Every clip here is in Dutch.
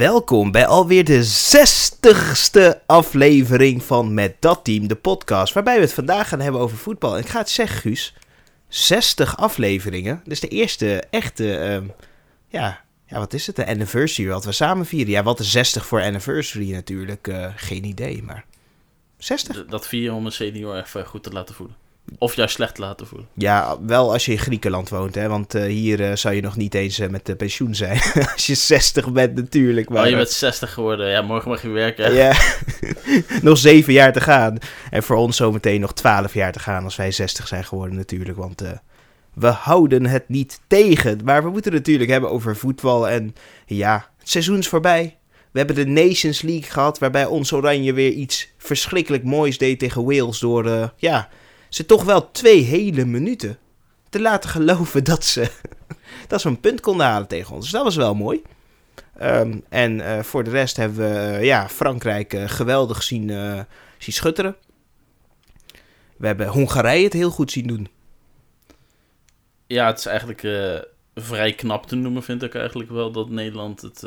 welkom bij alweer de zestigste aflevering van Met Dat Team, de podcast. Waarbij we het vandaag gaan hebben over voetbal. En ik ga het zeggen, Guus, 60 afleveringen. Dus de eerste echte, ehm, ja, ja, wat is het? De anniversary wat we samen vieren. Ja, wat is 60 voor anniversary natuurlijk? eh, geen idee, maar 60? D- Dat vier je om een senior even goed te laten voelen. Of juist slecht te laten voelen. Ja, wel als je in Griekenland woont, hè. Want eh, hier eh, zou je nog niet eens eh, met de pensioen zijn. als je 60 bent natuurlijk. Maar, Maar je bent 60 geworden. Ja, morgen mag je werken. Ja, nog zeven jaar te gaan. En voor ons zometeen nog twaalf jaar te gaan als wij 60 zijn geworden natuurlijk. Want we houden het niet tegen. Maar we moeten het natuurlijk hebben over voetbal. En ja, het seizoen is voorbij. We hebben de Nations League gehad, waarbij ons Oranje weer iets verschrikkelijk moois deed tegen Wales. Door, ja, ze toch wel twee hele minuten te laten geloven dat ze, dat ze een punt konden halen tegen ons. Dus dat was wel mooi. Ehm, en eh, voor de rest hebben we eh, ja, Frankrijk eh, geweldig zien, zien schutteren. We hebben Hongarije het heel goed zien doen. Ja, het is eigenlijk vrij knap te noemen, vind ik eigenlijk wel. Dat Nederland het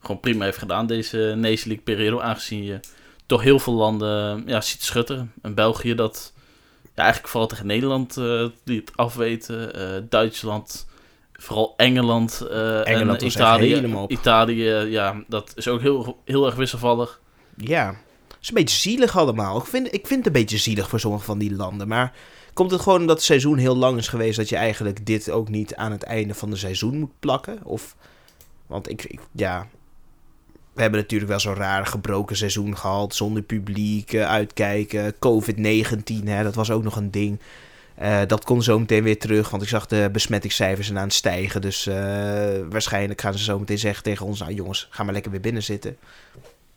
gewoon prima heeft gedaan, deze Nation League periode. Aangezien je toch heel veel landen ja, ziet schutteren. En België dat ja, eigenlijk vooral tegen Nederland eh, die het afweten. Eh, Duitsland, vooral Engeland, Engeland en Italië. helemaal op. Italië, ja, dat is ook heel, heel erg wisselvallig. Ja, het is een beetje zielig allemaal. Ik vind, ik vind het een beetje zielig voor sommige van die landen. Maar komt het gewoon omdat het seizoen heel lang is geweest... dat je eigenlijk dit ook niet aan het einde van het seizoen moet plakken? Of, want ik, ik ja... We hebben natuurlijk wel zo'n raar gebroken seizoen gehad. Zonder publiek, eh, uitkijken. COVID-19, hè, dat was ook nog een ding. Eh, dat komt zo meteen weer terug, want ik zag de besmettingscijfers aan het stijgen. Dus eh, waarschijnlijk gaan ze zo meteen zeggen tegen ons... nou jongens, ga maar lekker weer binnen zitten.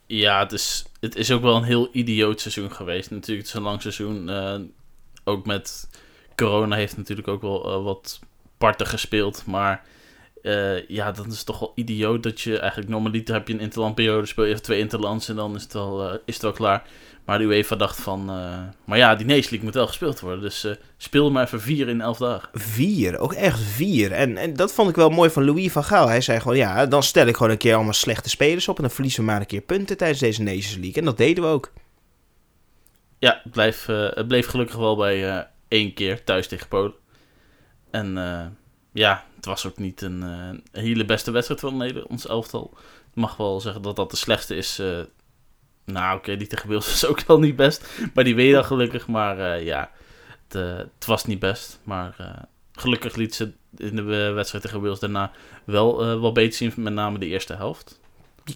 Ja, het is, het is ook wel een heel idioot seizoen geweest. Natuurlijk, het is een lang seizoen. ook met corona heeft natuurlijk ook wel wat parten gespeeld. Maar eh, ja, dan is toch wel idioot dat je eigenlijk normaliter heb je een interlandperiode, speel je even twee interlands en dan is het wel, eh, is het wel klaar. Maar de UEFA dacht van, eh, maar ja, die Nation League moet wel gespeeld worden. Dus speel maar even vier in elf dagen. Vier, ook echt vier. En, en dat vond ik wel mooi van Louis van Gaal. Hij zei gewoon, ja, dan stel ik gewoon een keer allemaal slechte spelers op... en dan verliezen we maar een keer punten tijdens deze Nations League. En dat deden we ook. Ja, het, eh, het bleef gelukkig wel bij één keer thuis tegen Polen. En ja, was ook niet een eh, hele beste wedstrijd van Nederland, ons elftal. Ik mag wel zeggen dat dat de slechtste is. eh, nou, oké, die tegen Wales is ook wel niet best. Maar die weet dan gelukkig. Maar eh, ja, het, het was niet best. Maar gelukkig liet ze in de wedstrijd tegen Wales daarna wel, wel beter zien. Met name de eerste helft.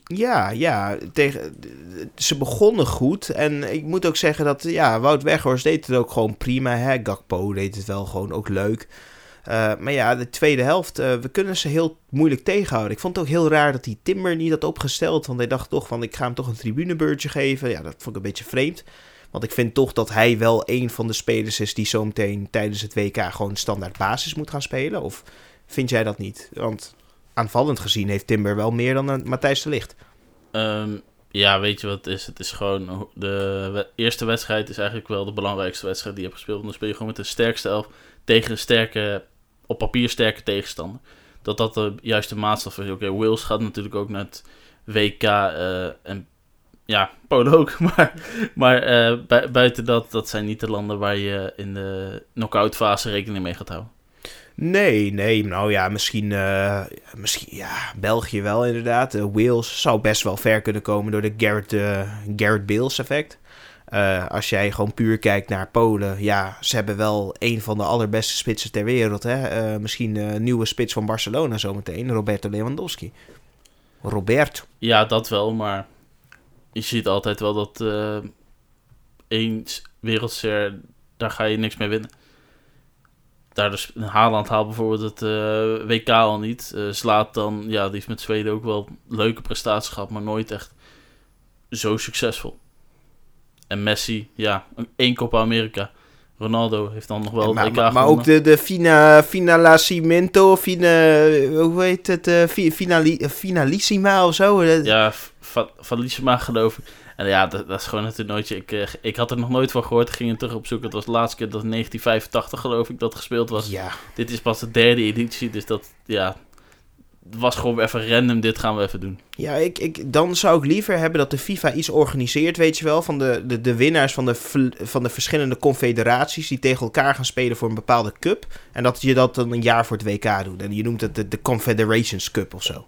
Ja, ja, tegen, ze begonnen goed. En ik moet ook zeggen dat, ja, Wout Weghorst deed het ook gewoon prima. Hè? Gakpo deed het wel gewoon ook leuk. Eh, maar ja, de tweede helft, eh, we kunnen ze heel moeilijk tegenhouden. Ik vond het ook heel raar dat die Timber niet had opgesteld. Want hij dacht toch van, ik ga hem toch een tribunebeurtje geven. Ja, dat vond ik een beetje vreemd. Want ik vind toch dat hij wel een van de spelers is die zometeen tijdens het WK gewoon standaard basis moet gaan spelen. Of vind jij dat niet? Want aanvallend gezien heeft Timber wel meer dan een Matthijs de Ligt. Ehm, ja, weet je wat het is? Het is gewoon... De eerste wedstrijd is eigenlijk wel de belangrijkste wedstrijd die je hebt gespeeld. Want dan speel je gewoon met de sterkste elf tegen een sterke, op papier sterke tegenstander. Dat dat de juiste maatstaf is. Oké, Wales gaat natuurlijk ook naar het WK eh, en ja, Polen ook. Maar, maar eh, bui- buiten dat, dat zijn niet de landen waar je in de knock-out fase rekening mee gaat houden. Nee, nee, nou ja, misschien, eh, misschien ja, België wel inderdaad. Wales zou best wel ver kunnen komen door de Garrett, Garrett Bales effect. Eh, als jij gewoon puur kijkt naar Polen, ja, ze hebben wel een van de allerbeste spitsen ter wereld. Hè? Eh, misschien de nieuwe spits van Barcelona zometeen, Roberto Lewandowski. Robert. Ja, dat wel, maar je ziet altijd wel dat eh één wereldster, daar ga je niks mee winnen. Daar dus Haaland haalt bijvoorbeeld het eh, WK al niet. Eh Slaat dan, ja, die heeft met Zweden ook wel leuke prestaties gehad, maar nooit echt zo succesvol. En Messi, ja, een- één Copa America. Ronaldo heeft dan nog wel maar, het maar, maar ook de, de fina, Finalassimento, fina, hoe heet het, fi- finali, Finalissima of zo. Eh, Ja, van, van Lissima geloof ik. En ja, dat, dat is gewoon een toernooitje. Ik, eh, ik had er nog nooit van gehoord. Ik ging het terug opzoeken. Het was de laatste keer dat in 1985 geloof ik dat gespeeld was. ja. Dit is pas de derde editie. Dus dat, ja, was gewoon even random, dit gaan we even doen. Ja, ik, ik, dan zou ik liever hebben dat de FIFA iets organiseert, weet je wel, van de, de, de winnaars van de, van de verschillende confederaties die tegen elkaar gaan spelen voor een bepaalde cup. En dat je dat dan een jaar voor het WK doet. En je noemt het de, de Confederations Cup of zo.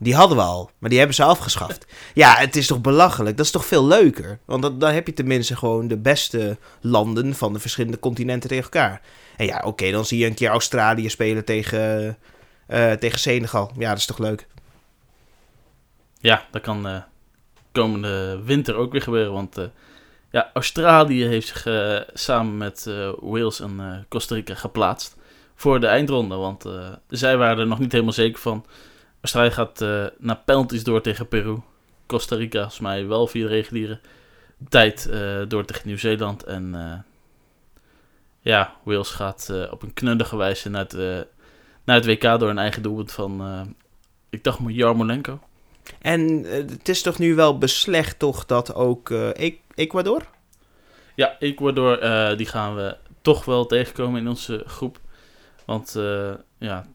Die hadden we al, maar die hebben ze afgeschaft. Ja, het is toch belachelijk? Dat is toch veel leuker? Want dan, dan heb je tenminste gewoon de beste landen van de verschillende continenten tegen elkaar. En ja, oké, dan zie je een keer Australië spelen tegen, eh, tegen Senegal. Ja, dat is toch leuk? Ja, dat kan eh, komende winter ook weer gebeuren. Want eh, ja, Australië heeft zich samen met Wales en Costa Rica geplaatst voor de eindronde. Want zij waren er nog niet helemaal zeker van. Australië gaat naar penalties door tegen Peru. Costa Rica, volgens mij wel via de reguliere tijd door tegen Nieuw-Zeeland. En ja, Wales gaat op een knuddige wijze naar eh, naar het WK door een eigen doelpunt van, eh, ik dacht maar Jarmolenko. En eh, het is toch nu wel beslecht toch dat ook eh, E- Ecuador? Ja, Ecuador, die gaan we toch wel tegenkomen in onze groep. Want ja,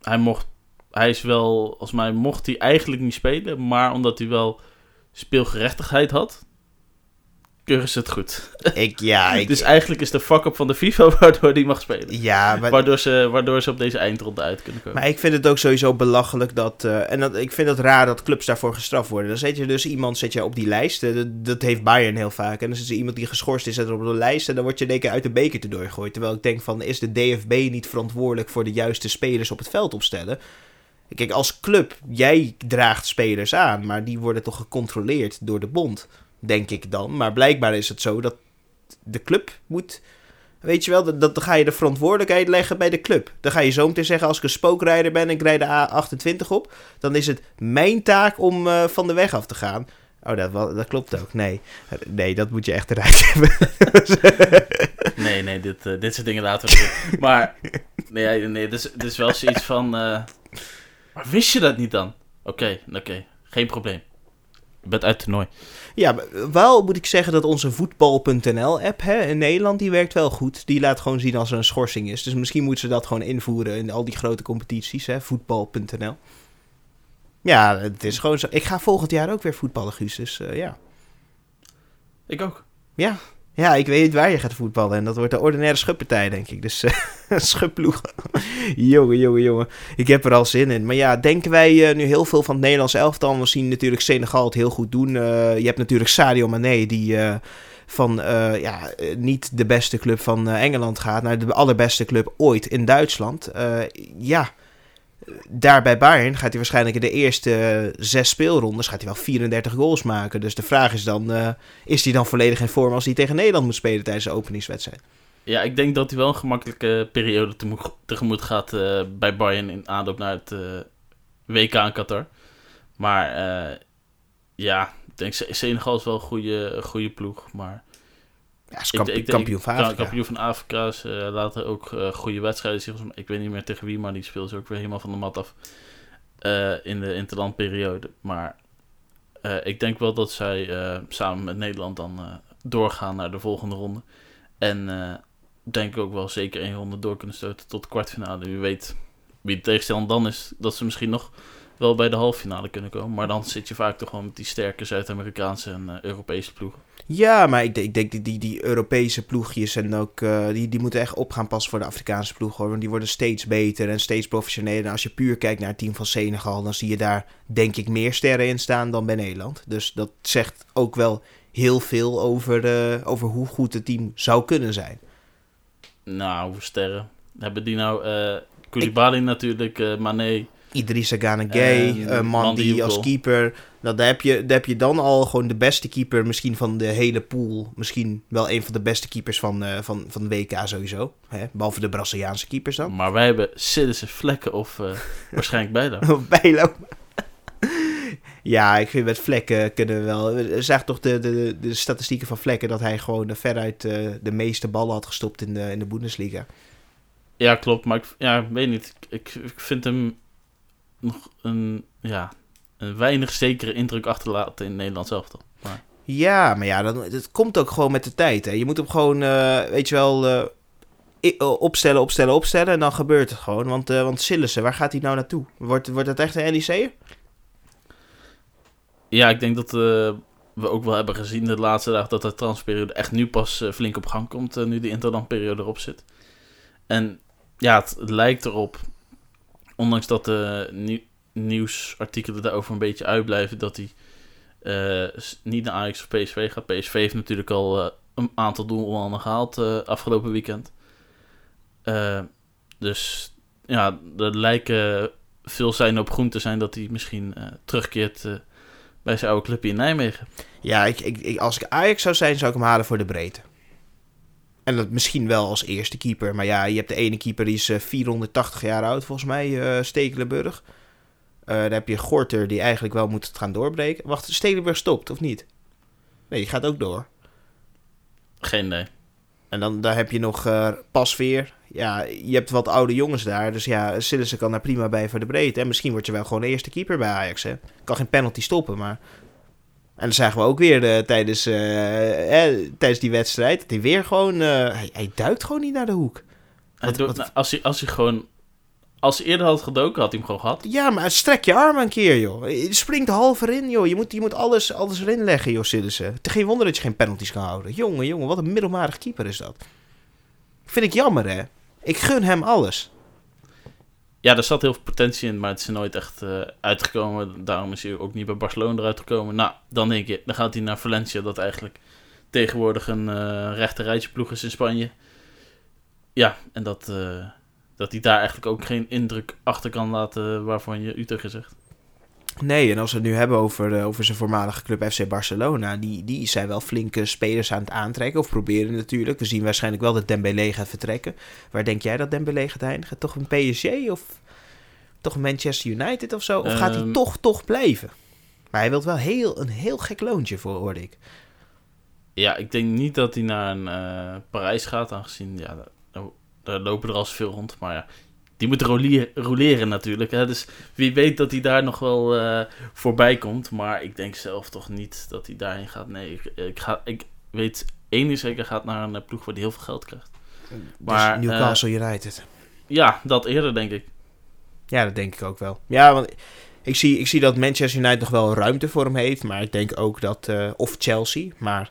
hij mocht, hij is wel, volgens mij mocht hij eigenlijk niet spelen, maar omdat hij wel speelgerechtigheid had, keuren ze het goed. Ik, ja, ik, Dus eigenlijk is de fuck-up van de FIFA waardoor hij mag spelen. ja maar, Waardoor ze, waardoor ze op deze eindronde uit kunnen komen. maar ik vind het ook sowieso belachelijk dat... eh, en dat, ik vind het raar dat clubs daarvoor gestraft worden. Dan zet je dus iemand zet je op die lijst. eh, dat, dat heeft Bayern heel vaak. En dan zit er iemand die geschorst is zet er op de lijst. En dan word je in één keer uit de beker te doorgegooid. Terwijl ik denk van, is de DFB niet verantwoordelijk voor de juiste spelers op het veld opstellen? Kijk, als club, jij draagt spelers aan, maar die worden toch gecontroleerd door de bond, denk ik dan. Maar blijkbaar is het zo dat de club moet, weet je wel, dat, dan ga je de verantwoordelijkheid leggen bij de club. Dan ga je zo meteen zeggen, als ik een spookrijder ben en ik rijd de A28 op, dan is het mijn taak om eh, van de weg af te gaan. Oh, dat, dat klopt ook. Nee. nee, dat moet je echt eruit hebben. Nee, nee, dit, eh, dit soort dingen laten we erin. Maar, nee, nee, dit is wel zoiets van... eh, maar wist je dat niet dan? Oké, oké, geen probleem. Je bent uit het toernooi. Ja, wel moet ik zeggen dat onze voetbal.nl-app hè, in Nederland, die werkt wel goed. Die laat gewoon zien als er een schorsing is. Dus misschien moeten ze dat gewoon invoeren in al die grote competities, hè, voetbal.nl. Ja, het is gewoon zo. Ik ga volgend jaar ook weer voetballen, Guus, dus eh, ja. Ik ook. Ja. Ja, ik weet waar je gaat voetballen. En dat wordt de ordinaire schuppartij, denk ik. Dus eh schupploeg. jongen, jongen, jongen. Ik heb er al zin in. Maar ja, denken wij eh, nu heel veel van het Nederlands elftal. We zien natuurlijk Senegal het heel goed doen. Eh, je hebt natuurlijk Sadio Mane, die van ja, niet de beste club van Engeland gaat... naar de allerbeste club ooit in Duitsland. Ja, daar bij Bayern gaat hij waarschijnlijk in de eerste zes speelrondes... gaat hij wel 34 goals maken. Dus de vraag is dan... eh, is hij dan volledig in vorm als hij tegen Nederland moet spelen tijdens de openingswedstrijd? Ja, ik denk dat hij wel een gemakkelijke periode tegemoet, gaat eh, bij Bayern in aanloop naar het eh, WK in Qatar. Maar ja, ik denk Se- Senegal is wel een goede, goede ploeg. Maar Ja, is Ik- kamp- ik denk- kampioen van Ka- Afrika. Kampioen van Afrika is eh, later ook eh, goede wedstrijden. Ik weet niet meer tegen wie, maar die speelde ze ook weer helemaal van de mat af eh, in de interlandperiode. Maar eh, ik denk wel dat zij eh, samen met Nederland dan eh, doorgaan naar de volgende ronde. En eh, denk ik ook wel zeker één ronde door kunnen stoten tot de kwartfinale. Wie weet wie de tegenstander dan is, dat ze misschien nog wel bij de halve finale kunnen komen. Maar dan zit je vaak toch gewoon met die sterke Zuid-Amerikaanse en eh, Europese ploegen. Ja, maar ik denk, ik denk die, die, die Europese ploegjes en ook, eh, die, die moeten echt op gaan passen voor de Afrikaanse ploeg. Hoor, want die worden steeds beter en steeds professioneler. En als je puur kijkt naar het team van Senegal, dan zie je daar denk ik meer sterren in staan dan bij Nederland. Dus dat zegt ook wel heel veel over, eh, over hoe goed het team zou kunnen zijn. Nou, sterren hebben die nou? eh Koulibaly natuurlijk, eh Mané. Idrissa Gana Gay, En eh, Mandy Mandy als keeper. Nou, daar, heb je, daar heb je dan al gewoon de beste keeper misschien van de hele pool. Misschien wel een van de beste keepers van, eh, van, van de WK sowieso. Hè? Behalve de Braziliaanse keepers dan. Maar wij hebben Citizen Vlekken of eh, waarschijnlijk beide. Of Bijlo. ja, ik vind met Vlekken kunnen we wel... We zagen toch de, de, de statistieken van Vlekken... dat hij gewoon eh, veruit eh, de meeste ballen had gestopt in de, in de Bundesliga. Ja, klopt. Maar ik ja, weet niet. Ik, ik vind hem nog een, ja, een weinig zekere indruk achterlaten in Nederland zelf. toch. Maar Ja, maar ja, dan, het komt ook gewoon met de tijd. Hè. Je moet hem gewoon, eh, weet je wel, eh, eh, opstellen, opstellen, opstellen. En dan gebeurt het gewoon. Want, eh want Sillissen, waar gaat hij nou naartoe? Wordt, wordt het echt een NEC'er? Ja, ik denk dat we ook wel hebben gezien de laatste dag dat de transperiode echt nu pas flink op gang komt, nu de interlandperiode erop zit. En ja, het lijkt erop, ondanks dat de nieuw- nieuwsartikelen daarover een beetje uitblijven, dat hij eh, niet naar Ajax of PSV gaat. PSV heeft natuurlijk al eh, een aantal doelmannen gehaald eh, afgelopen weekend. Dus ja, er lijken veel zijn op groen te zijn dat hij misschien terugkeert bij zijn oude clubje in Nijmegen. Ja, ik, ik- als ik Ajax zou zijn, zou ik hem halen voor de breedte. En dat misschien wel als eerste keeper. Maar ja, je hebt de ene keeper die is eh, 480 jaar oud, volgens mij, eh Stekelenburg. Eh, dan heb je Gorter, die eigenlijk wel moet gaan doorbreken. Wacht, Stekelenburg stopt, of niet? Nee, die gaat ook door. Geen idee. En dan daar heb je nog eh Pasveer. Ja, je hebt wat oude jongens daar. Dus ja, Sillissen kan daar prima bij voor de breedte. En misschien word je wel gewoon de eerste keeper bij Ajax. Hè. Kan geen penalty stoppen, maar... En dan zagen we ook weer eh, tijdens, eh, eh, tijdens die wedstrijd... dat hij weer gewoon... eh, hij, hij duikt gewoon niet naar de hoek. Hij Wat- doet- wat- nou, als, hij, als hij gewoon... Als hij eerder had gedoken, had hij hem gewoon gehad. Ja, maar strek je arm een keer, joh. Je springt half erin, joh. Je moet, je moet alles, alles erin leggen, joh, Sillissen. Het is geen wonder dat je geen penalties kan houden. Jongen, jongen, wat een middelmarig keeper is dat. Vind ik jammer, hè. Ik gun hem alles. Ja, er zat heel veel potentie in, maar het is nooit echt eh, uitgekomen. Daarom is hij ook niet bij Barcelona eruit gekomen. Nou, dan denk je, dan gaat hij naar Valencia, dat eigenlijk tegenwoordig een eh rechter rijtje ploeg is in Spanje. Ja, en dat, eh, dat hij daar eigenlijk ook geen indruk achter kan laten waarvan je Utrecht gezegd. Nee, en als we het nu hebben over, eh, over zijn voormalige club FC Barcelona, die, die zijn wel flinke spelers aan het aantrekken, of proberen natuurlijk. We zien waarschijnlijk wel dat Dembélé gaat vertrekken. Waar denk jij dat Dembélé gaat eindigen? Toch een PSG of toch een Manchester United of zo? Of gaat hij Ehm. toch, toch blijven? Maar hij wil wel heel, een heel gek loontje voor, hoorde ik. Ja, ik denk niet dat hij naar een eh, Parijs gaat, aangezien ja, daar, daar lopen er al zoveel rond. Maar ja, die moet roleren natuurlijk. Hè? Dus wie weet dat hij daar nog wel eh, voorbij komt. Maar ik denk zelf toch niet dat hij daarheen gaat. Nee, ik, ik, ga, ik weet één is zeker, gaat naar een eh, ploeg waar hij heel veel geld krijgt. Maar, dus Newcastle United. Ja, dat eerder denk ik. Ja, dat denk ik ook wel. Ja, want ik zie, ik zie dat Manchester United nog wel ruimte voor hem heeft. Maar ik denk ook dat... eh, of Chelsea, maar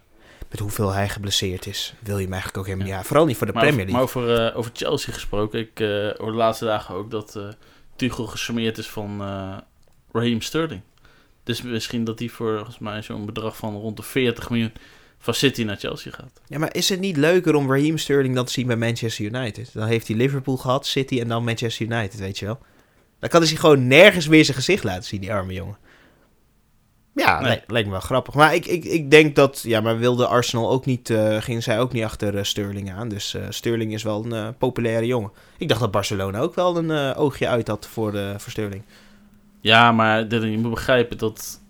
met hoeveel hij geblesseerd is... wil je hem eigenlijk ook helemaal Ja. niet... Vooral niet voor de Maar, Premier over, League. maar over, eh, over Chelsea gesproken. Ik eh hoorde de laatste dagen ook dat eh Tuchel gesmeerd is van Raheem Sterling. Dus misschien dat hij voor volgens mij zo'n bedrag van rond de 40 miljoen van City naar Chelsea gaat. Ja, maar is het niet leuker om Raheem Sterling dan te zien bij Manchester United? Dan heeft hij Liverpool gehad, City en dan Manchester United, weet je wel. Dan kan hij zich gewoon nergens meer zijn gezicht laten zien, die arme jongen. Ja, Nee. lijkt me wel grappig. Maar ik, ik, ik denk dat... Ja, maar wilde Arsenal ook niet... eh ging zij ook niet achter eh, Sterling aan. Dus eh, Sterling is wel een populaire jongen. Ik dacht dat Barcelona ook wel een oogje uit had voor, voor Sterling. Ja, maar je moet begrijpen dat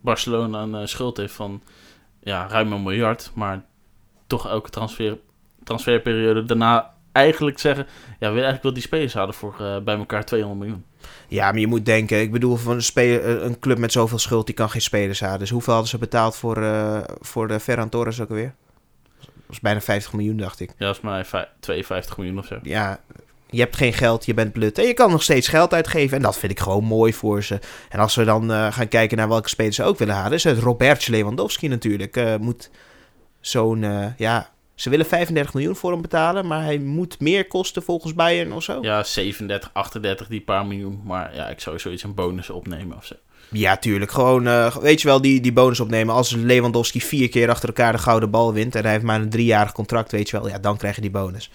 Barcelona een schuld heeft van ja, ruim een miljard. Maar toch elke transfer, transferperiode daarna eigenlijk zeggen... Ja, we willen eigenlijk wel die spelers hadden voor bij elkaar 200 miljoen. Ja, maar je moet denken... Ik bedoel, van een, speler, eh, een club met zoveel schuld... die kan geen spelers halen. Dus hoeveel hadden ze betaald voor, eh voor de Ferran Torres ook alweer? Dat was bijna 50 miljoen, dacht ik. Ja, dat is maar vij- 52 miljoen of zo. ja, je hebt geen geld, je bent blut. En je kan nog steeds geld uitgeven. En dat vind ik gewoon mooi voor ze. En als we dan eh, gaan kijken naar welke spelers ze ook willen halen... is het Robert Lewandowski natuurlijk. moet zo'n, ja... Ze willen 35 miljoen voor hem betalen... maar hij moet meer kosten volgens Bayern of zo. Ja, Ja, 37, 38, die paar miljoen. Maar ja, ik zou zoiets een bonus opnemen of zo. tuurlijk. Gewoon, eh, weet je wel, die, die bonus opnemen. Als Lewandowski vier keer achter elkaar de gouden bal wint... en hij heeft maar een driejarig contract, weet je wel... ja, dan krijg je die bonus.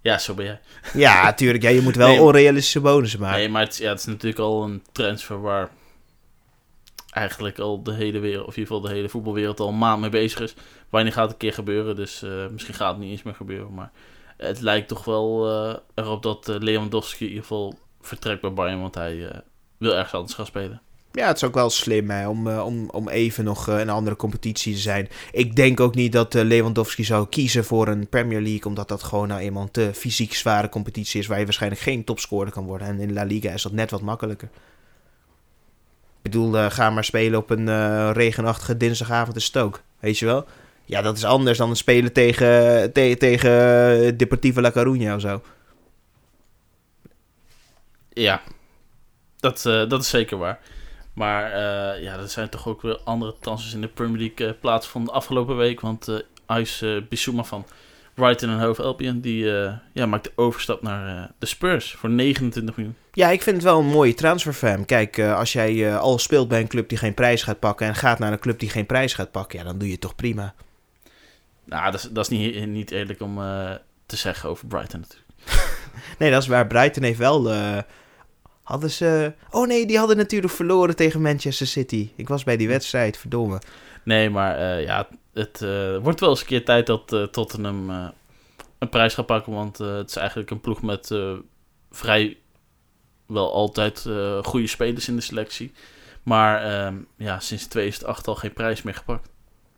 Ja, zo ben jij. Ja, tuurlijk. Ja, je moet wel Nee, onrealistische bonussen maken. Nee, maar het, ja, het is natuurlijk al een transfer waar eigenlijk al de hele wereld, of in ieder geval de hele voetbalwereld al een maand mee bezig is. Wanneer gaat het een keer gebeuren? Dus eh, misschien gaat het niet eens meer gebeuren. Maar het lijkt toch wel eh, erop dat eh, Lewandowski in ieder geval vertrekt bij Bayern, want hij wil ergens anders gaan spelen. Ja, het is ook wel slim hè, om, om, om even nog een andere competitie te zijn. Ik denk ook niet dat Lewandowski zou kiezen voor een Premier League, omdat dat gewoon nou eenmaal een te fysiek zware competitie is, waar je waarschijnlijk geen topscorer kan worden. En in La Liga is dat net wat makkelijker. Ik bedoel, eh, ga maar spelen op een eh, regenachtige dinsdagavond in Stoke, weet je wel. Ja, dat is anders dan spelen tegen, te- tegen Deportivo La Coruña of zo. Ja, dat, eh, dat is zeker waar. Maar eh, ja, er zijn toch ook weer andere transfers in de Premier League uh, plaatsgevonden afgelopen week. Want uh, uh, Bissouma van Brighton en Hove Albion, die ja, maakt de overstap naar de Spurs voor 29 miljoen. Ja, ik vind het wel een mooie transfer voor hem. Kijk, als jij al speelt bij een club die geen prijs gaat pakken en gaat naar een club die geen prijs gaat pakken, ja, dan doe je het toch prima. Nou, dat is, dat is niet, niet eerlijk om te zeggen over Brighton natuurlijk. nee, dat is waar. Brighton heeft wel Hadden ze. Oh nee, die hadden natuurlijk verloren tegen Manchester City. Ik was bij die wedstrijd, verdomme. Nee, maar uh, ja, het wordt wel eens een keer tijd dat Tottenham een prijs gaat pakken. Want het is eigenlijk een ploeg met vrij wel altijd goede spelers in de selectie. Maar ehm, ja, sinds 2008 al geen prijs meer gepakt.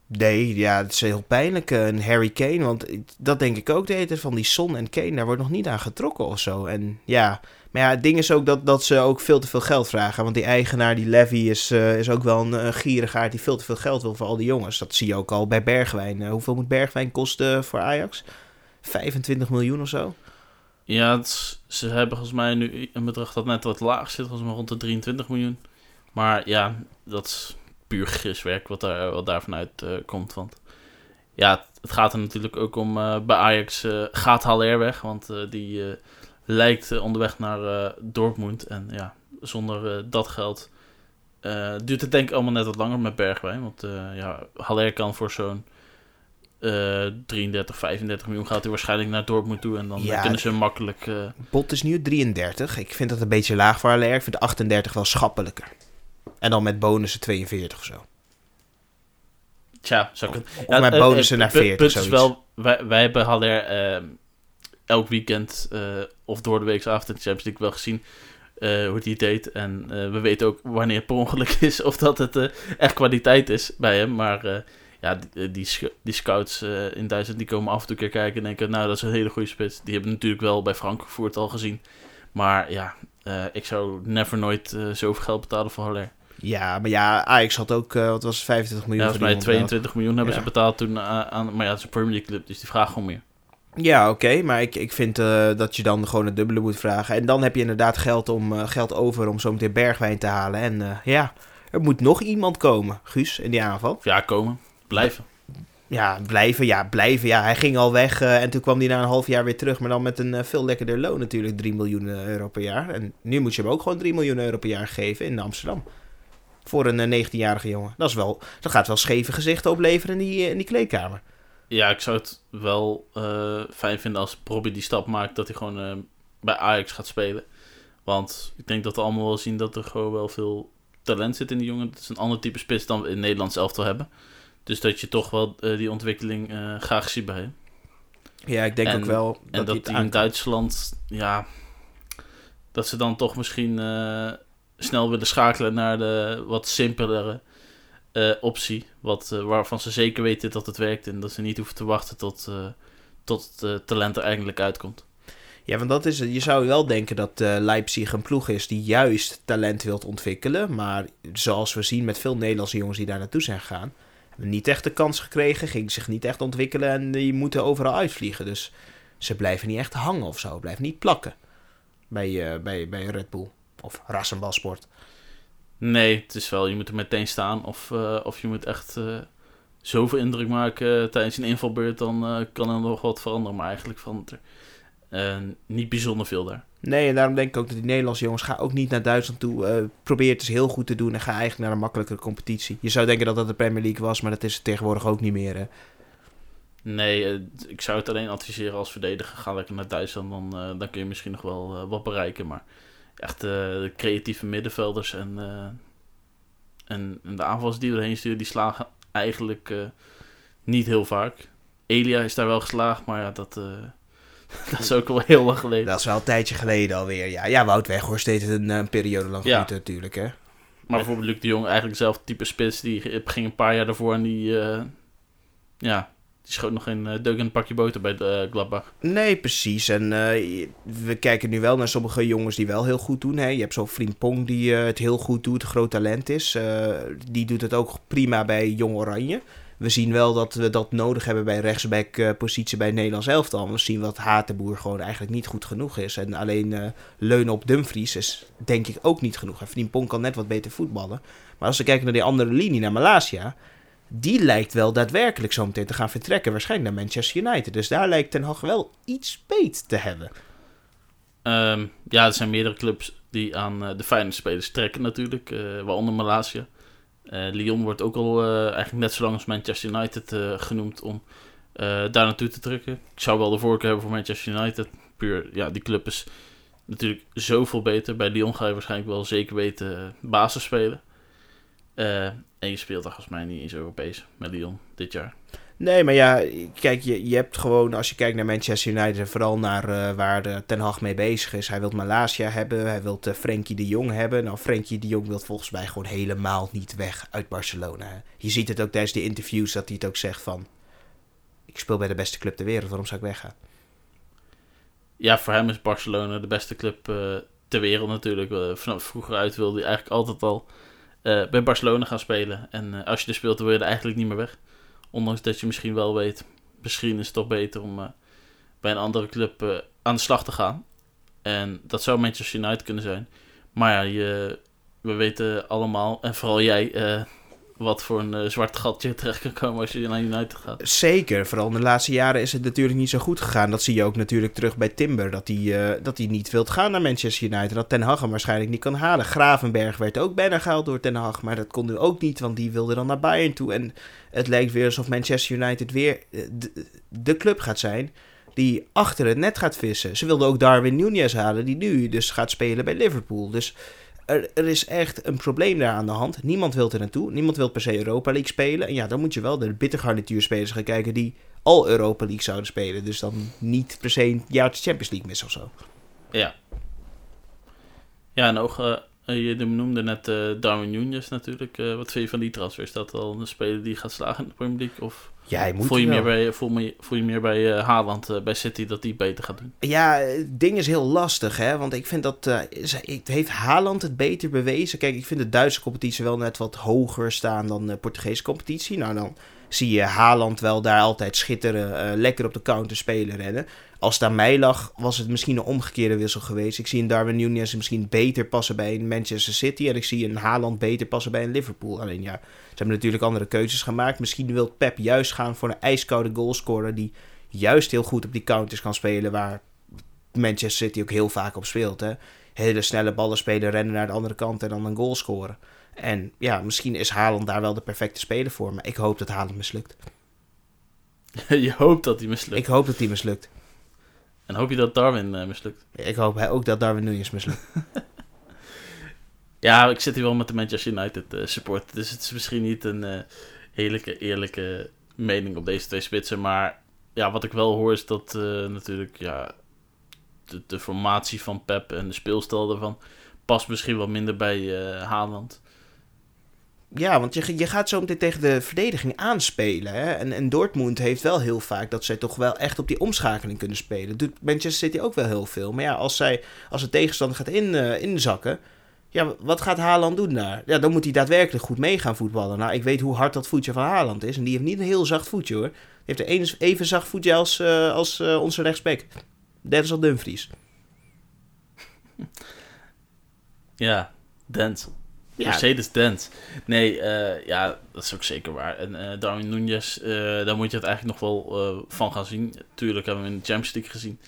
Nee, ja, het is heel pijnlijk. Een Harry Kane, want dat denk ik ook de hele van die Son en Kane, daar wordt nog niet aan getrokken of zo. En ja, maar ja, het ding is ook dat, dat ze ook veel te veel geld vragen. Want die eigenaar, die Levy, is, uh, is ook wel een, een gierigaard die veel te veel geld wil voor al die jongens. Dat zie je ook al bij Bergwijn. Uh, hoeveel moet Bergwijn kosten voor Ajax? 25 miljoen of zo? Ja, ze hebben volgens mij nu een bedrag dat net wat laag zit, volgens mij rond de 23 miljoen. Maar ja, dat is puur giswerk wat, daar, wat daar vanuit uh, komt. Want ja, het gaat er natuurlijk ook om bij Ajax gaat Haller weg, want die lijkt onderweg naar Dortmund. En ja, zonder dat geld duurt het denk ik allemaal net wat langer met Bergwijn. Want ja, Haller kan voor zo'n 33, 35 miljoen gaat hij waarschijnlijk naar Dortmund toe. En dan ja, kunnen ze makkelijk... Bot is nu 33. Ik vind dat een beetje laag voor Haller. Ik vind 38 wel schappelijker. En dan met bonussen 42 of zo. Tja, zou ik. Of ja, met bonussen naar 40 punt is wel, wij, wij hebben Haller ehm, elk weekend uh, of door de week avond in de Champions League wel gezien uh, hoe het deed. En uh, we weten ook wanneer het per ongeluk is of dat het echt kwaliteit is bij hem. Maar ja, die, die, die scouts in Duitsland die komen af en toe keer kijken en denken, nou dat is een hele goede spits. Die hebben natuurlijk wel bij Frankfurt al gezien. Maar ja, ik zou never nooit zoveel geld betalen voor Haller. Ja, maar ja, Ajax had ook, wat was het, 25 miljoen? Ja, volgens mij 22 miljoen hebben ja. ze betaald toen aan, maar ja, het is een Premier League club, dus die vragen gewoon meer. Ja, oké, maar ik, ik vind uh, dat je dan gewoon het dubbele moet vragen. En dan heb je inderdaad geld, om, uh, geld over om zo meteen Bergwijn te halen. En uh, ja, er moet nog iemand komen, Guus, in die aanval. Ja, komen. Blijven. Ja, blijven, ja, blijven. Ja, hij ging al weg en toen kwam hij na een half jaar weer terug. Maar dan met een veel lekkerder loon natuurlijk, 3 miljoen euro per jaar. En nu moet je hem ook gewoon 3 miljoen euro per jaar geven in Amsterdam. Voor een 19-jarige jongen. Dat, is wel, dat gaat wel scheve gezichten opleveren in die, in die kleedkamer. Ja, ik zou het wel fijn vinden als Robbie die stap maakt dat hij gewoon bij Ajax gaat spelen. Want ik denk dat we allemaal wel zien dat er gewoon wel veel talent zit in die jongen. Het is een ander type spits dan we in Nederland zelf te hebben. Dus dat je toch wel uh, die ontwikkeling graag ziet bij hem. Ja, ik denk en, ook wel. Dat en dat hij in Duitsland, ja, dat ze dan toch misschien snel willen schakelen naar de wat simpelere optie. Wat, waarvan ze zeker weten dat het werkt. En dat ze niet hoeven te wachten tot, tot het talent er eigenlijk uitkomt. Ja, want dat is het. Je zou wel denken dat Leipzig een ploeg is die juist talent wilt ontwikkelen. Maar zoals we zien met veel Nederlandse jongens die daar naartoe zijn gegaan. Niet echt de kans gekregen. Gingen zich niet echt ontwikkelen. En die moeten overal uitvliegen. Dus ze blijven niet echt hangen of zo. Blijven niet plakken. Bij, bij, bij Red Bull. Of Rassenbalsport. Nee, het is wel, je moet er meteen staan. Of, uh, of je moet echt uh, zoveel indruk maken tijdens een invalbeurt, dan kan er nog wat veranderen. Maar eigenlijk verandert er niet bijzonder veel daar. Nee, en daarom denk ik ook dat die Nederlandse jongens gaan ook niet naar Duitsland toe. probeer het eens heel goed te doen en ga eigenlijk naar een makkelijkere competitie. Je zou denken dat dat de Premier League was, maar dat is het tegenwoordig ook niet meer. Hè? Nee, ik zou het alleen adviseren als verdediger. Ga lekker naar Duitsland, dan, dan kun je misschien nog wel wat bereiken. Maar echt uh, creatieve middenvelders en, en, en, de aanvallers die erheen sturen, die slagen eigenlijk niet heel vaak. Elia is daar wel geslaagd, maar ja, dat, dat is ook wel heel lang geleden. Dat is wel een tijdje geleden alweer, ja. Ja, Wout Weghorst deed het een, een periode lang ja. goed natuurlijk, hè. Maar bijvoorbeeld Luc de Jong, eigenlijk zelf type spits, die ging een paar jaar daarvoor en die, ja, die schoot nog geen uh, deuk in een pakje boter bij de uh, Gladbach. Nee, precies. En uh, we kijken nu wel naar sommige jongens die wel heel goed doen. Hè. Je hebt zo'n Frimpong die het heel goed doet, groot talent is. die doet het ook prima bij Jong Oranje. We zien wel dat we dat nodig hebben bij rechtsback uh, positie bij Nederlands elftal. We zien dat Hatenboer gewoon eigenlijk niet goed genoeg is. En alleen uh, leunen op Dumfries is denk ik ook niet genoeg. Even Pong kan net wat beter voetballen. Maar als we kijken naar die andere linie, naar Malasia... Die lijkt wel daadwerkelijk zo meteen te gaan vertrekken. Waarschijnlijk naar Manchester United. Dus daar lijkt Ten Hag wel iets beet te hebben. Um, ja, er zijn meerdere clubs die aan uh, de fijne spelers trekken natuurlijk. waaronder Malasia. Uh, Lyon wordt ook al uh, eigenlijk net zo lang als Manchester United uh, genoemd om daar naartoe te drukken. Ik zou wel de voorkeur hebben voor Manchester United. Puur, ja, die club is natuurlijk zoveel beter. Bij Lyon ga je waarschijnlijk wel zeker weten basis spelen. en je speelt daar volgens mij niet eens Europees met Lyon dit jaar. Nee, maar ja, kijk, je, je hebt gewoon, als je kijkt naar Manchester United en vooral naar uh, waar de Ten Hag mee bezig is. Hij wil Malasia hebben, hij wil uh, Frenkie de Jong hebben. Nou, Frenkie de Jong wil volgens mij gewoon helemaal niet weg uit Barcelona. Je ziet het ook tijdens de interviews dat hij het ook zegt van... Ik speel bij de beste club ter wereld, waarom zou ik weggaan? Ja, voor hem is Barcelona de beste club ter wereld natuurlijk. vanaf vroeger uit wilde hij eigenlijk altijd al bij Barcelona gaan spelen. En als je er speelt, dan wil je er eigenlijk niet meer weg. Ondanks dat je misschien wel weet, misschien is het toch beter om uh, bij een andere club uh, aan de slag te gaan. En dat zou Manchester United kunnen zijn. Maar ja, je, we weten allemaal, en vooral jij, uh, wat voor een uh, zwart gat je terecht kan komen als je naar United gaat. Zeker, vooral in de laatste jaren is het natuurlijk niet zo goed gegaan. Dat zie je ook natuurlijk terug bij Timber, dat hij, uh, dat niet wilt gaan naar Manchester United. Dat Ten Hag hem waarschijnlijk niet kan halen. Gravenberg werd ook bijna gehaald door Ten Hag, maar dat kon nu ook niet, want die wilde dan naar Bayern toe. En het lijkt weer alsof Manchester United weer eh, de, de club gaat zijn die achter het net gaat vissen. Ze wilden ook Darwin Nunez halen, die nu dus gaat spelen bij Liverpool. Dus er, er, is echt een probleem daar aan de hand. Niemand wil er naartoe. Niemand wil per se Europa League spelen. En ja, dan moet je wel de bittergarnituur spelers gaan kijken die al Europa League zouden spelen. Dus dan niet per se een jaartje Champions League missen of zo. Ja. Ja, en ook, uh, je noemde net uh, Darwin Nunez natuurlijk. Wat vind je van die transfer? Is dat al een speler die gaat slagen in de Premier League? Of moet voel, je meer bij, voel, je, voel je meer bij uh, Haaland, bij City, dat die beter gaat doen? Ja, het ding is heel lastig, hè. Want ik vind dat... heeft Haaland het beter bewezen? Kijk, ik vind de Duitse competitie wel net wat hoger staan dan de Portugese competitie. Nou, dan zie je Haaland wel daar altijd schitteren, lekker op de counter spelen rennen. Als het aan mij lag, was het misschien een omgekeerde wissel geweest. Ik zie een Darwin Nunez misschien beter passen bij een Manchester City. En ik zie een Haaland beter passen bij een Liverpool. Alleen ja, ze hebben natuurlijk andere keuzes gemaakt. Misschien wil Pep juist gaan voor een ijskoude goalscorer... die juist heel goed op die counters kan spelen... waar Manchester City ook heel vaak op speelt. Hè? Hele snelle ballen spelen, rennen naar de andere kant en dan een goal scoren. En ja, misschien is Haaland daar wel de perfecte speler voor. Maar ik hoop dat Haaland mislukt. Je hoopt dat hij mislukt? Ik hoop dat hij mislukt. En hoop je dat Darwin uh, mislukt? Ik hoop ook dat Darwin Nunes mislukt. ja, ik zit hier wel met de Manchester United uh, support. Dus het is misschien niet een uh, heerlijke, eerlijke mening op deze twee spitsen. Maar ja, wat ik wel hoor is dat natuurlijk ja, de, de, formatie van Pep en de speelstijl ervan past misschien wel minder bij Haaland. Ja, want je, je gaat zo meteen tegen de verdediging aanspelen. Hè? En, en Dortmund heeft wel heel vaak dat zij toch wel echt op die omschakeling kunnen spelen. Doet Manchester City ook wel heel veel. Maar ja, als, zij, als de tegenstander gaat in, uh, inzakken, ja, wat gaat Haaland doen daar? Ja, dan moet hij daadwerkelijk goed mee gaan voetballen. Nou, ik weet hoe hard dat voetje van Haaland is. En die heeft niet een heel zacht voetje hoor. Die heeft een even zacht voetje als, uh, als uh, onze rechtsback. Denzel Dumfries. Ja, Dent. Ja. Mercedes Dent. Nee, uh, ja, dat is ook zeker waar. En uh, Darwin Nunez, uh, daar moet je het eigenlijk nog wel van gaan zien. Tuurlijk hebben we in de Champions League gezien.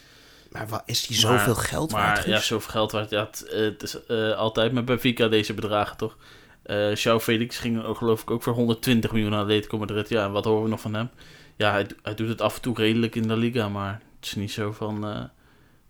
Maar wat, is die zoveel maar, geld maar, waard? Ja, zoveel geld waard. Ja, het, het is altijd met Benfica deze bedragen, toch? Uh, João Felix ging ook, geloof ik ook voor 120 miljoen aan Atletico Madrid. Ja, en wat horen we nog van hem? Ja, hij, hij doet het af en toe redelijk in de Liga, maar het is niet zo van...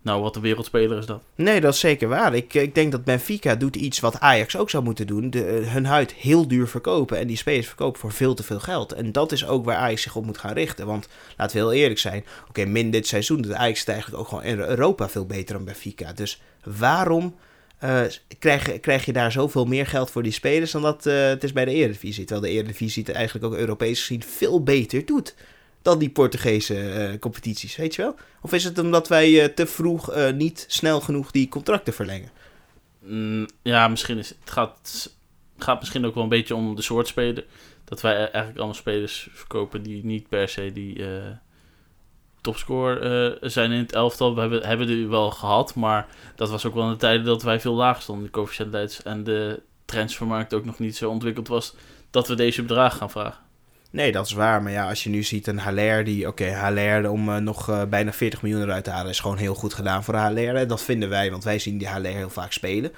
Nou, wat een wereldspeler is dat. Nee, dat is zeker waar. Ik, ik denk dat Benfica doet iets wat Ajax ook zou moeten doen. De, hun huid heel duur verkopen en die spelers verkopen voor veel te veel geld. En dat is ook waar Ajax zich op moet gaan richten. Want laten we heel eerlijk zijn. Oké, min dit seizoen doet Ajax het eigenlijk ook gewoon in Europa veel beter dan Benfica. Dus waarom uh, krijg, krijg je daar zoveel meer geld voor die spelers dan dat het is bij de Eredivisie? Terwijl de Eredivisie het eigenlijk ook Europees gezien veel beter doet dan die Portugese uh, competities, weet je wel? Of is het omdat wij uh, te vroeg uh, niet snel genoeg die contracten verlengen? Mm, ja, misschien is het gaat, gaat misschien ook wel een beetje om de soort speler. dat wij eigenlijk allemaal spelers verkopen die niet per se die eh topscorer eh, zijn in het elftal. We hebben, hebben die wel gehad, maar dat was ook wel in de tijden dat wij veel lager stonden de coëfficiëntenlijst. En de transfermarkt ook nog niet zo ontwikkeld was dat we deze bedragen gaan vragen. Nee, dat is waar. Maar ja, als je nu ziet een Haller die... Oké, Haller om eh, nog eh, bijna 40 miljoen eruit te halen... is gewoon heel goed gedaan voor Haller. hè. Dat vinden wij, want wij zien die Haller heel vaak spelen.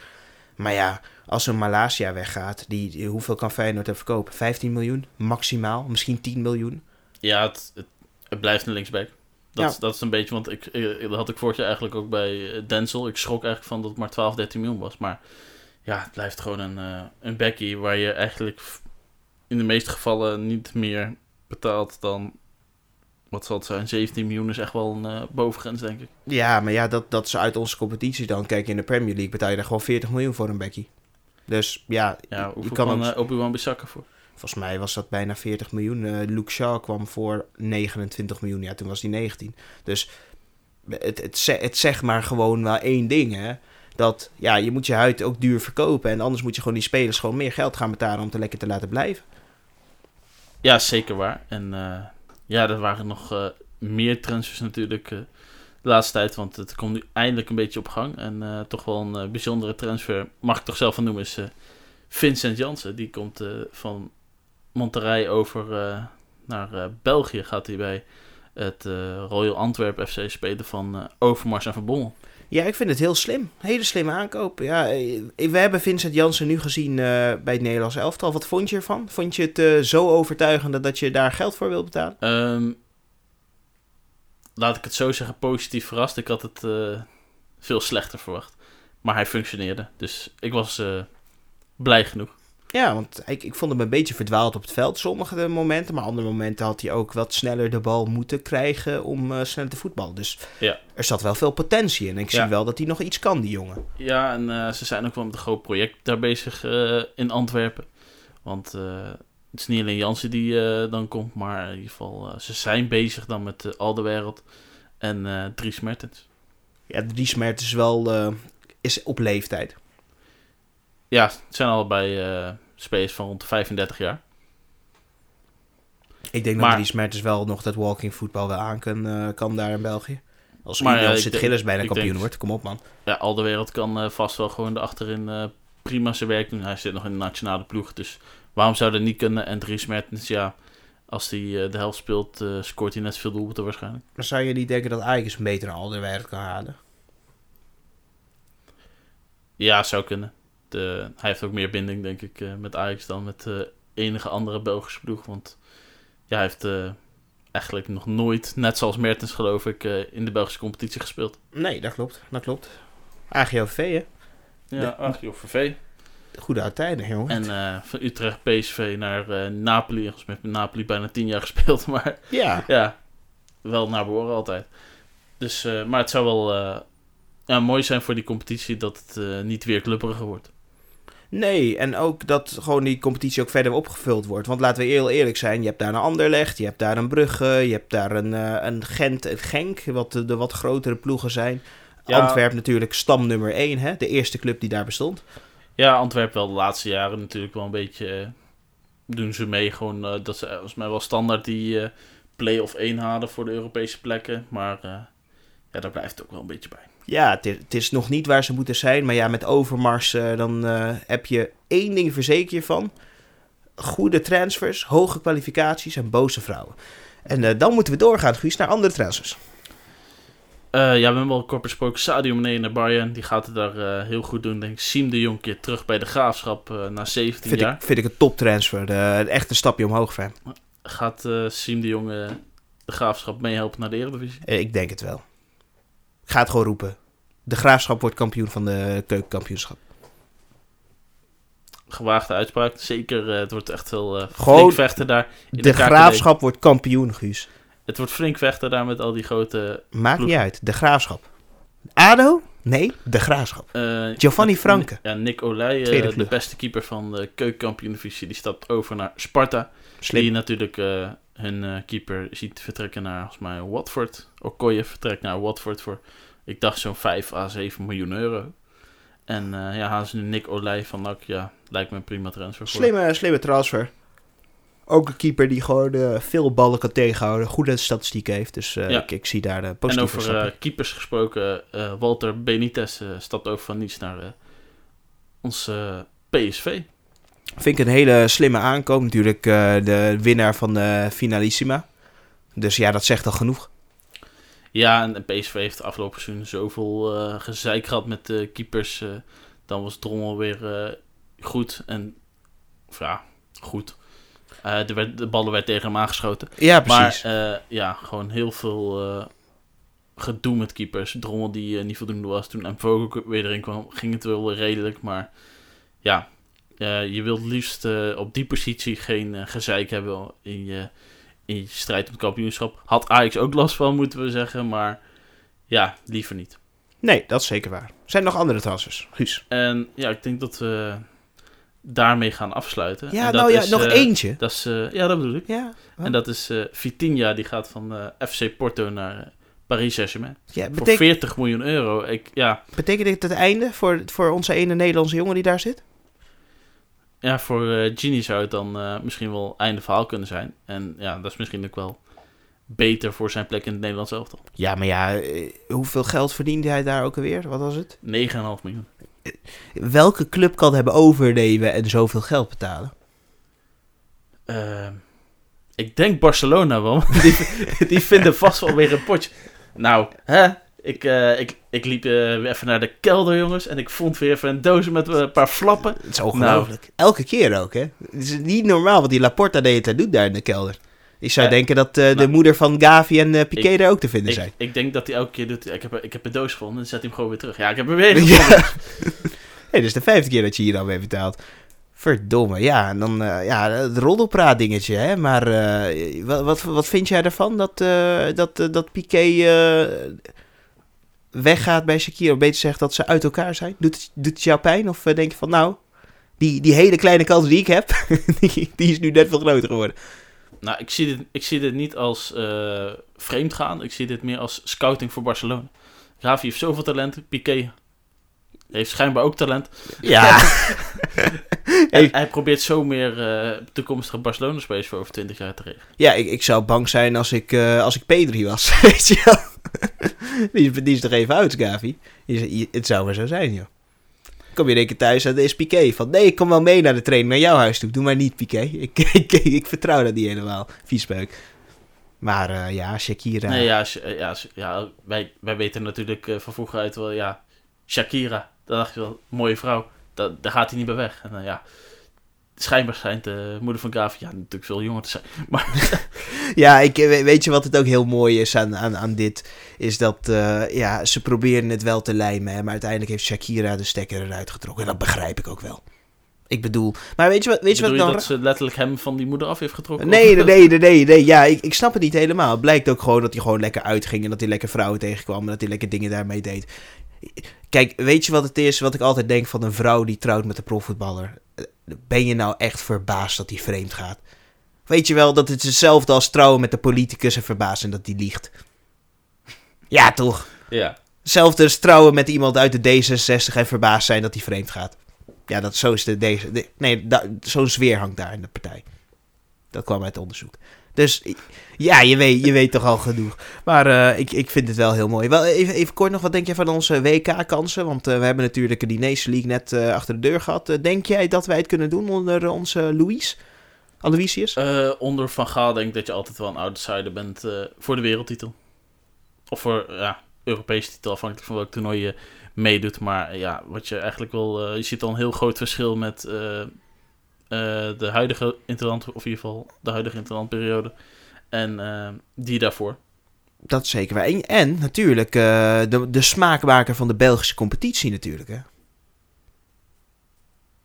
Maar ja, als een Malasia weggaat... Die, hoeveel kan Feyenoord er verkopen? 15 miljoen? Maximaal? Misschien 10 miljoen? Ja, het, het, het blijft een linksback. Dat, Ja. dat is een beetje, want ik, eh, dat had ik vorig jaar eigenlijk ook bij Denzel. Ik schrok eigenlijk van dat het maar 12, 13 miljoen was. Maar ja, het blijft gewoon een, eh een backie waar je eigenlijk in de meeste gevallen niet meer betaalt dan, wat zal het zijn, 17 miljoen is echt wel een eh, bovengrens, denk ik. Ja, maar ja, dat, dat is uit onze competitie dan. Kijk, in de Premier League betaal je daar gewoon 40 miljoen voor een bekkie. Dus ja, Ja, je kan ook- uh, Obi-Wan Bissaka voor? Volgens mij was dat bijna 40 miljoen. Eh, Luke Shaw kwam voor 29 miljoen. Ja, toen was hij 19. Dus het, het, het zegt maar gewoon wel één ding, hè. Dat, ja, je moet je huid ook duur verkopen. En anders moet je gewoon die spelers gewoon meer geld gaan betalen om te lekker te laten blijven. Ja, zeker waar. En eh, ja, er waren nog eh, meer transfers natuurlijk eh, de laatste tijd. Want het komt nu eindelijk een beetje op gang. En toch wel een bijzondere transfer, mag ik toch zelf van noemen, is Vincent Jansen. Die komt van Monterrey over naar België. Gaat hij bij het Royal Antwerp FC spelen van Overmars en Van Bommel. Ja, ik vind het heel slim. Hele slimme aankoop. Ja, eh, we hebben Vincent Jansen nu gezien eh, bij het Nederlands elftal. Wat vond je ervan? Vond je het eh, zo overtuigend dat je daar geld voor wil betalen? Ehm, laat ik het zo zeggen, positief verrast. Ik had het veel slechter verwacht. Maar hij functioneerde. Dus ik was blij genoeg. Ja, want ik, ik vond hem een beetje verdwaald op het veld sommige momenten. Maar andere momenten had hij ook wat sneller de bal moeten krijgen om eh, sneller te voetballen. Dus Ja. er zat wel veel potentie in. En ik Ja. zie wel dat hij nog iets kan, die jongen. Ja, en eh, ze zijn ook wel met een groot project daar bezig eh, in Antwerpen. Want het is niet alleen Jansen die dan komt. Maar in ieder geval, ze zijn bezig dan met uh, Alderwereld en eh Dries Mertens. Ja, Dries Mertens is wel is op leeftijd. Ja, het zijn allebei eh spelers van rond de 35 jaar. Ik denk Maar- dat Dries Mertens wel nog dat walking voetbal wel aan kan, eh, kan daar in België. Als Maar, maar, ja, zit Gilles bijna kampioen denk- wordt, kom op man. Ja, Alderwereld kan eh, vast wel gewoon achterin eh prima zijn werk doen. Hij zit nog in de nationale ploeg, dus waarom zou dat niet kunnen? En Dries Mertens, ja, als hij de helft speelt, scoort hij net veel doelpunten waarschijnlijk. Dan zou je niet denken dat Ajax een betere Alderweireld kan halen. Ja, zou kunnen. De, hij heeft ook meer binding, denk ik, eh, met Ajax dan met eh, enige andere Belgische ploeg. Want ja, hij heeft eh, eigenlijk nog nooit, net zoals Mertens geloof ik, eh, in de Belgische competitie gespeeld. Nee, dat klopt. Dat klopt. AGOV, hè? Ja. Goede oude tijden, jongen. En eh, van Utrecht PSV naar eh, Napoli. Volgens mij heeft Napoli bijna tien jaar gespeeld, maar Ja, ja, wel naar behoren altijd. Dus, eh, maar het zou wel eh, ja, mooi zijn voor die competitie dat het eh, niet weer clubberiger wordt. Nee, en ook dat gewoon die competitie ook verder opgevuld wordt. Want laten we heel eerlijk zijn, je hebt daar een Anderlecht, je hebt daar een Brugge, je hebt daar een, eh, een Gent, een Genk, wat de, de wat grotere ploegen zijn. Ja. Antwerp natuurlijk stam nummer 1, hè? de eerste club die daar bestond. Ja, Antwerpen wel de laatste jaren natuurlijk wel een beetje eh, doen ze mee. Gewoon eh, dat ze eh, volgens mij wel standaard die eh play-off 1 halen voor de Europese plekken. Maar eh, ja, daar blijft het ook wel een beetje bij. Ja, het is, nog niet waar ze moeten zijn, maar ja, met Overmars eh, dan eh, heb je één ding verzeker je van. Goede transfers, hoge kwalificaties en boze vrouwen. En eh, dan moeten we doorgaan, Guus, naar andere transfers. Ja, we hebben wel kort besproken. Sadio Mane naar Bayern. Die gaat het daar heel goed doen. Denk. Siem de Jong keer terug bij de Graafschap na 17 Vind jaar. ik, vind ik een toptransfer. De, echt een stapje omhoog voor hem. Gaat Siem de Jong de Graafschap meehelpen naar de Eredivisie? Ik denk het wel. Ik ga het gewoon roepen. De Graafschap wordt kampioen van de keukenkampioenschap. Gewaagde uitspraak. Zeker, eh, het wordt echt eh Gewoon flink vechten daar. in De KKD. Graafschap wordt kampioen, Guus. Het wordt flink vechten daar met al die grote... Maakt Ploeg. niet uit. De Graafschap. ADO? Nee, de Graafschap. eh, Giovanni Franke. Ja, Nick Olij, de beste keeper van de keukenkampioen-divisie, die stapt over naar Sparta. Die Slim. natuurlijk eh, hun eh, keeper ziet vertrekken naar, volgens mij, Watford. Okoye vertrekt naar Watford voor, ik dacht, zo'n 5 à 7 miljoen euro. En eh, ja, halen ze nu Nick Olij van NAC. Ja, lijkt me een prima transfer voor. Slimme, slimme transfer. Ook een keeper die gewoon eh, veel ballen kan tegenhouden. Goede statistiek heeft. Dus Ja. ik, ik zie daar de En positieve over stappen. eh, keepers gesproken, Walter Benitez stapt over van niets naar ons eh, PSV. Vind ik een hele slimme aankoop. Natuurlijk eh, de winnaar van de Finalissima. Dus ja, dat zegt al genoeg. Ja, en PSV heeft afgelopen seizoen zoveel eh gezeik gehad met de keepers. eh, dan was Drommel weer goed. En, of ja, goed. Werd, de ballen werd tegen hem aangeschoten. Ja, precies. Maar ja, gewoon heel veel gedoe met keepers. Drommel die niet voldoende was. Toen en Vogel weer erin kwam, ging het wel redelijk. Maar ja, eh, je wilt liefst eh, op die positie geen eh, gezeik hebben in je, in je strijd om het kampioenschap. Had Ajax ook last van, moeten we zeggen. Maar ja, liever niet. nee, dat is zeker waar. Zijn er nog andere transfers? Guus. En ja, ik denk dat we daarmee gaan afsluiten. Ja, En dat nou ja, is, nog eentje. Dat is, ja, dat bedoel ik. Ja, En dat is Vitinha, die gaat van FC Porto naar Paris Saint-Germain. ja, Voor betekent, 40 miljoen euro. Ik, ja, betekent dit het einde voor, voor onze ene Nederlandse jongen die daar zit? Ja, voor eh Gini zou het dan eh, misschien wel einde verhaal kunnen zijn. En ja, dat is misschien ook wel beter voor zijn plek in het Nederlands elftal. 9,5 Ja, maar ja, eh, hoeveel geld verdiende hij daar ook alweer? Wat was het? miljoen. Welke club kan hem overnemen en zoveel geld betalen? Ik denk Barcelona wel. die, die vinden vast wel weer een potje. Nou, hè? Ik, eh, ik, ik liep eh, weer even naar de kelder, jongens. En ik vond weer even een doos met eh, een paar flappen. Het is ongelooflijk. Elke keer ook, hè? Het is niet normaal wat die Laporta de hele tijd doet daar in de kelder. Ik zou denken dat de nou, moeder van Gavi en Piqué ik- daar ook te vinden zijn. Ik, ik denk dat hij elke keer doet. Ik heb, ik heb een doos gevonden en zet hij hem gewoon weer terug. Ja, ik heb hem weer Ja. gevonden. hey, dit is de vijfde keer dat je hier al mee betaalt. Verdomme, ja. En dan, eh, ja, het roddelpraat dingetje, hè. Maar wat, wat, wat vind jij ervan dat, eh, dat, dat Piqué weggaat bij Shakira? Of beter zegt dat ze uit elkaar zijn? Doet, het- doet het jou pijn? Of eh, denk je van, nou, die, die hele kleine kans die ik heb, die, die is nu net veel groter geworden. Nou, ik zie dit, ik zie dit niet als eh vreemd gaan. Ik zie dit meer als scouting voor Barcelona. Gavi heeft zoveel talent. Piqué heeft schijnbaar ook talent. Ja. Hey. hij probeert zo meer eh, toekomstige Barcelona-spelers voor over 20 jaar te regelen. Ja, ik, ik zou bang zijn als ik, eh, als ik Pedri was. Weet je wel? die, die is toch even oud, Gavi? Het zou maar zo zijn, joh. Kom je één keer thuis en er is Piqué. Van, nee, ik kom wel mee naar de training, naar jouw huis toe. Doe maar niet, Piqué. Ik, ik, ik, vertrouw dat niet helemaal. Viespeuk. Maar eh, ja, Shakira. Nee, ja, eh, ja, ja wij, wij weten natuurlijk eh, van vroeger uit wel, ja, Shakira. Dat dacht je wel, mooie vrouw. Dat, daar gaat hij niet bij weg. En ja, schijnbaar schijnt de moeder van Gavi, ja, natuurlijk veel jonger te zijn. Ja, ik, we- weet je wat het ook heel mooi is aan, aan, aan dit? Is dat eh, ja, ze proberen het wel te lijmen. Hè, maar uiteindelijk heeft Shakira de stekker eruit getrokken. En dat begrijp ik ook wel. Ik bedoel... Maar weet je wat, weet je wat je dan... dat ze letterlijk hem van die moeder af heeft getrokken? Nee, nee, nee, nee, nee. Ja, ik, ik snap het niet helemaal. Het blijkt ook gewoon dat hij gewoon lekker uitging en dat hij lekker vrouwen tegenkwam en dat hij lekker dingen daarmee deed. Kijk, weet je wat het is? Wat ik altijd denk van een vrouw die trouwt met een profvoetballer. Ben je nou echt verbaasd dat hij vreemd gaat? Weet je wel dat het hetzelfde als trouwen met de politicus en verbaasd zijn dat hij liegt? Ja, toch? Ja, Hetzelfde als trouwen met iemand uit de D66 en verbaasd zijn dat hij vreemd gaat. Ja, dat, zo is de, deze, de- nee, zo'n sfeer hangt daar in de partij. Dat kwam uit onderzoek. Dus ja, je weet, je weet toch al genoeg. Maar eh, ik, ik vind het wel heel mooi. Wel, even, even kort nog, wat denk je van onze WK-kansen? Want eh, we hebben natuurlijk de Nation League net eh, achter de deur gehad. Eh, denk jij dat wij het kunnen doen onder onze Louise? Aloysius? Onder Van Gaal denk ik dat je altijd wel een outsider bent voor de wereldtitel. Of voor, ja, Europese titel, afhankelijk van welk toernooi je meedoet. Maar ja, wat je eigenlijk eh, je ziet al een heel groot verschil met de huidige interland, of in ieder geval de huidige interlandperiode. En eh, die daarvoor. Dat zeker waar. En, en natuurlijk eh, de, de smaakmaker van de Belgische competitie natuurlijk. Hè?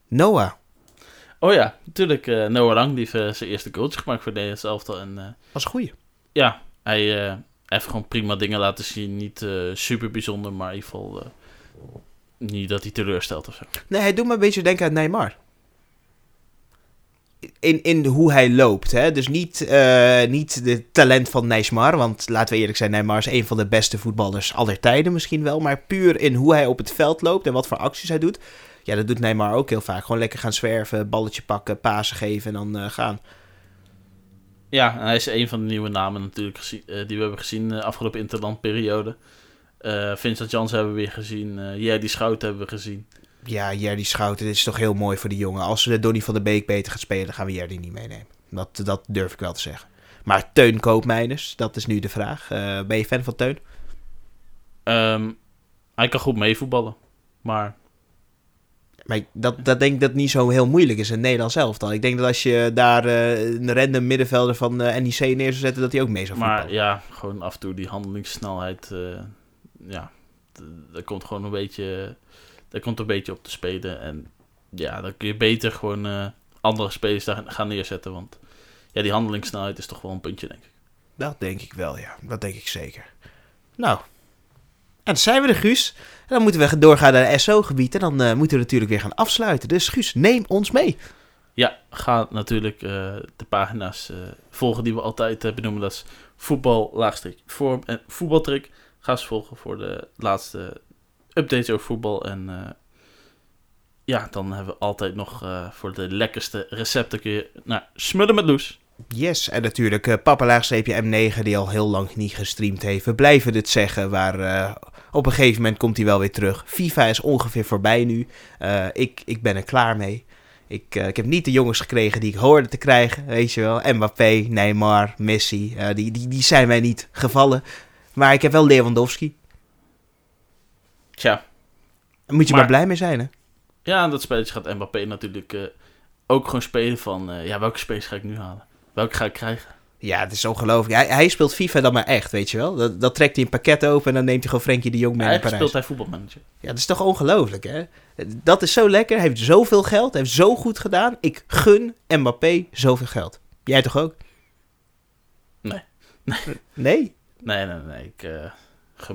Noah. Oh ja, natuurlijk eh, Noah Lang, die heeft eh, zijn eerste goaltje gemaakt voor Nederland elftal. En eh, Was een goeie. ja, hij eh, heeft gewoon prima dingen laten zien. Niet eh, super bijzonder, maar in ieder geval eh, niet dat hij teleurstelt of zo. Nee, hij doet me een beetje denken aan Neymar. In, in hoe hij loopt. Hè? Dus niet, eh niet de talent van Neymar. Want laten we eerlijk zijn, Neymar is een van de beste voetballers aller tijden misschien wel. Maar puur in hoe hij op het veld loopt en wat voor acties hij doet. Ja, dat doet Neymar ook heel vaak. Gewoon lekker gaan zwerven, balletje pakken, pasen geven en dan eh, gaan. Ja, hij is een van de nieuwe namen natuurlijk eh, die we hebben gezien de afgelopen interlandperiode. Vincent Jans hebben we weer gezien. eh Jerdy Schout hebben we gezien. Ja, Jerdy Schouten, dit is toch heel mooi voor die jongen. Als we Donny van der Beek beter gaat spelen, gaan we Jerdy niet meenemen. Dat, dat durf ik wel te zeggen. Maar Teun Koopmeiners, dat is nu de vraag. Eh, ben je fan van Teun? Ehm, hij kan goed meevoetballen. Maar dat, dat denk ik dat niet zo heel moeilijk is in Nederland zelf dan. Ik denk dat als je daar eh, een random middenvelder van eh, NEC neer zou zetten, dat hij ook mee zou voetballen. Maar ja, gewoon af en toe die handelingssnelheid. ja, d- daar komt gewoon een beetje. Daar komt een beetje op te spelen. En ja, dan kun je beter gewoon eh, andere spelers daar gaan neerzetten. Want ja, die handelingssnelheid is toch wel een puntje, denk ik. Dat denk ik wel, ja. Dat denk ik zeker. Nou, en dan zijn we er, Guus. En dan moeten we doorgaan naar het SO-gebied. En dan eh, moeten we natuurlijk weer gaan afsluiten. Dus Guus, neem ons mee. Ja, ga natuurlijk eh, de pagina's eh, volgen die we altijd benoemen. Dat is voetbal, laagstreek, vorm en voetbaltrick. Ga ze volgen voor de laatste updates over voetbal. En eh, ja, dan hebben we altijd nog eh, voor de lekkerste recepten kun naar Smullen met Loes. Yes, en natuurlijk uh, Papa Laagstreepje M9 die al heel lang niet gestreamd heeft. We blijven dit zeggen, maar eh, op een gegeven moment komt hij wel weer terug. FIFA is ongeveer voorbij nu. Eh, ik, ik ben er klaar mee. Ik, eh, ik heb niet de jongens gekregen die ik hoorde te krijgen, weet je wel. Mbappé, Neymar, Messi, eh, die, die, die zijn mij niet gevallen. Maar ik heb wel Lewandowski. Tja, Daar moet je Maar- maar, blij mee zijn, hè? ja, en dat spelletje gaat Mbappé natuurlijk eh, ook gewoon spelen van... eh, ja, welke spelers ga ik nu halen? Welke ga ik krijgen? Ja, het is ongelooflijk. Hij, hij speelt FIFA dan maar echt, weet je wel. Dat, dat trekt hij een pakket open en dan neemt hij gewoon Frenkie de Jong mee naar Eigenlijk Parijs. speelt hij voetbalmanager. Ja, dat is toch ongelooflijk, hè? Dat is zo lekker. Hij heeft zoveel geld. Hij heeft zo goed gedaan. Ik gun Mbappé zoveel geld. Jij toch ook? Nee. Nee? Nee, nee, nee. Ik eh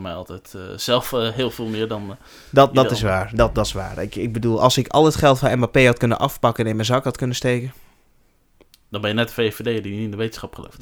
mij altijd eh, zelf eh, heel veel meer dan... eh, Dat, dat is waar. Dat, dat is waar. Ik, ik bedoel, als ik al het geld van Mbappé had kunnen afpakken en in mijn zak had kunnen steken. Dan ben je net de VVD die niet in de wetenschap gelooft.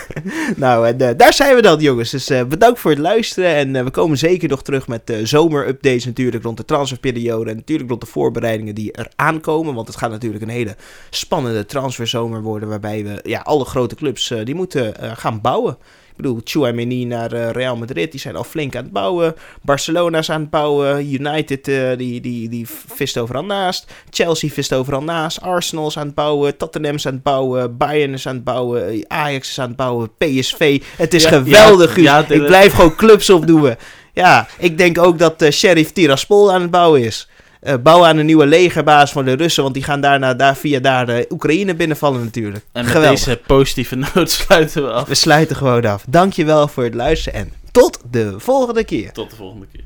nou, en daar zijn we dan, jongens. Dus bedankt voor het luisteren. En we komen zeker nog terug met uh, zomerupdates natuurlijk rond de transferperiode. En natuurlijk rond de voorbereidingen die er aankomen. Want het gaat natuurlijk een hele spannende transferzomer worden. Waarbij we, ja, alle grote clubs, uh, die moeten uh, gaan bouwen. Ik bedoel, Chouameni naar uh, Real Madrid, die zijn al flink aan het bouwen. Barcelona is aan het bouwen. United, uh, die, die, die vist overal naast. Chelsea vist overal naast. Arsenal is aan het bouwen. Tottenham is aan het bouwen. Bayern is aan het bouwen. Ajax is aan het bouwen. PSV. Het is ja, geweldig, ja, ja, Ik blijf gewoon clubs opdoen. Ja, ik denk ook dat uh, Sheriff Tiraspol aan het bouwen is. Uh, bouwen aan een nieuwe legerbaas van de Russen, want die gaan daarna daar via daar de Oekraïne binnenvallen natuurlijk. En met Geweldig. deze positieve noot sluiten we af. We sluiten gewoon af. Dankjewel voor het luisteren en tot de volgende keer. Tot de volgende keer.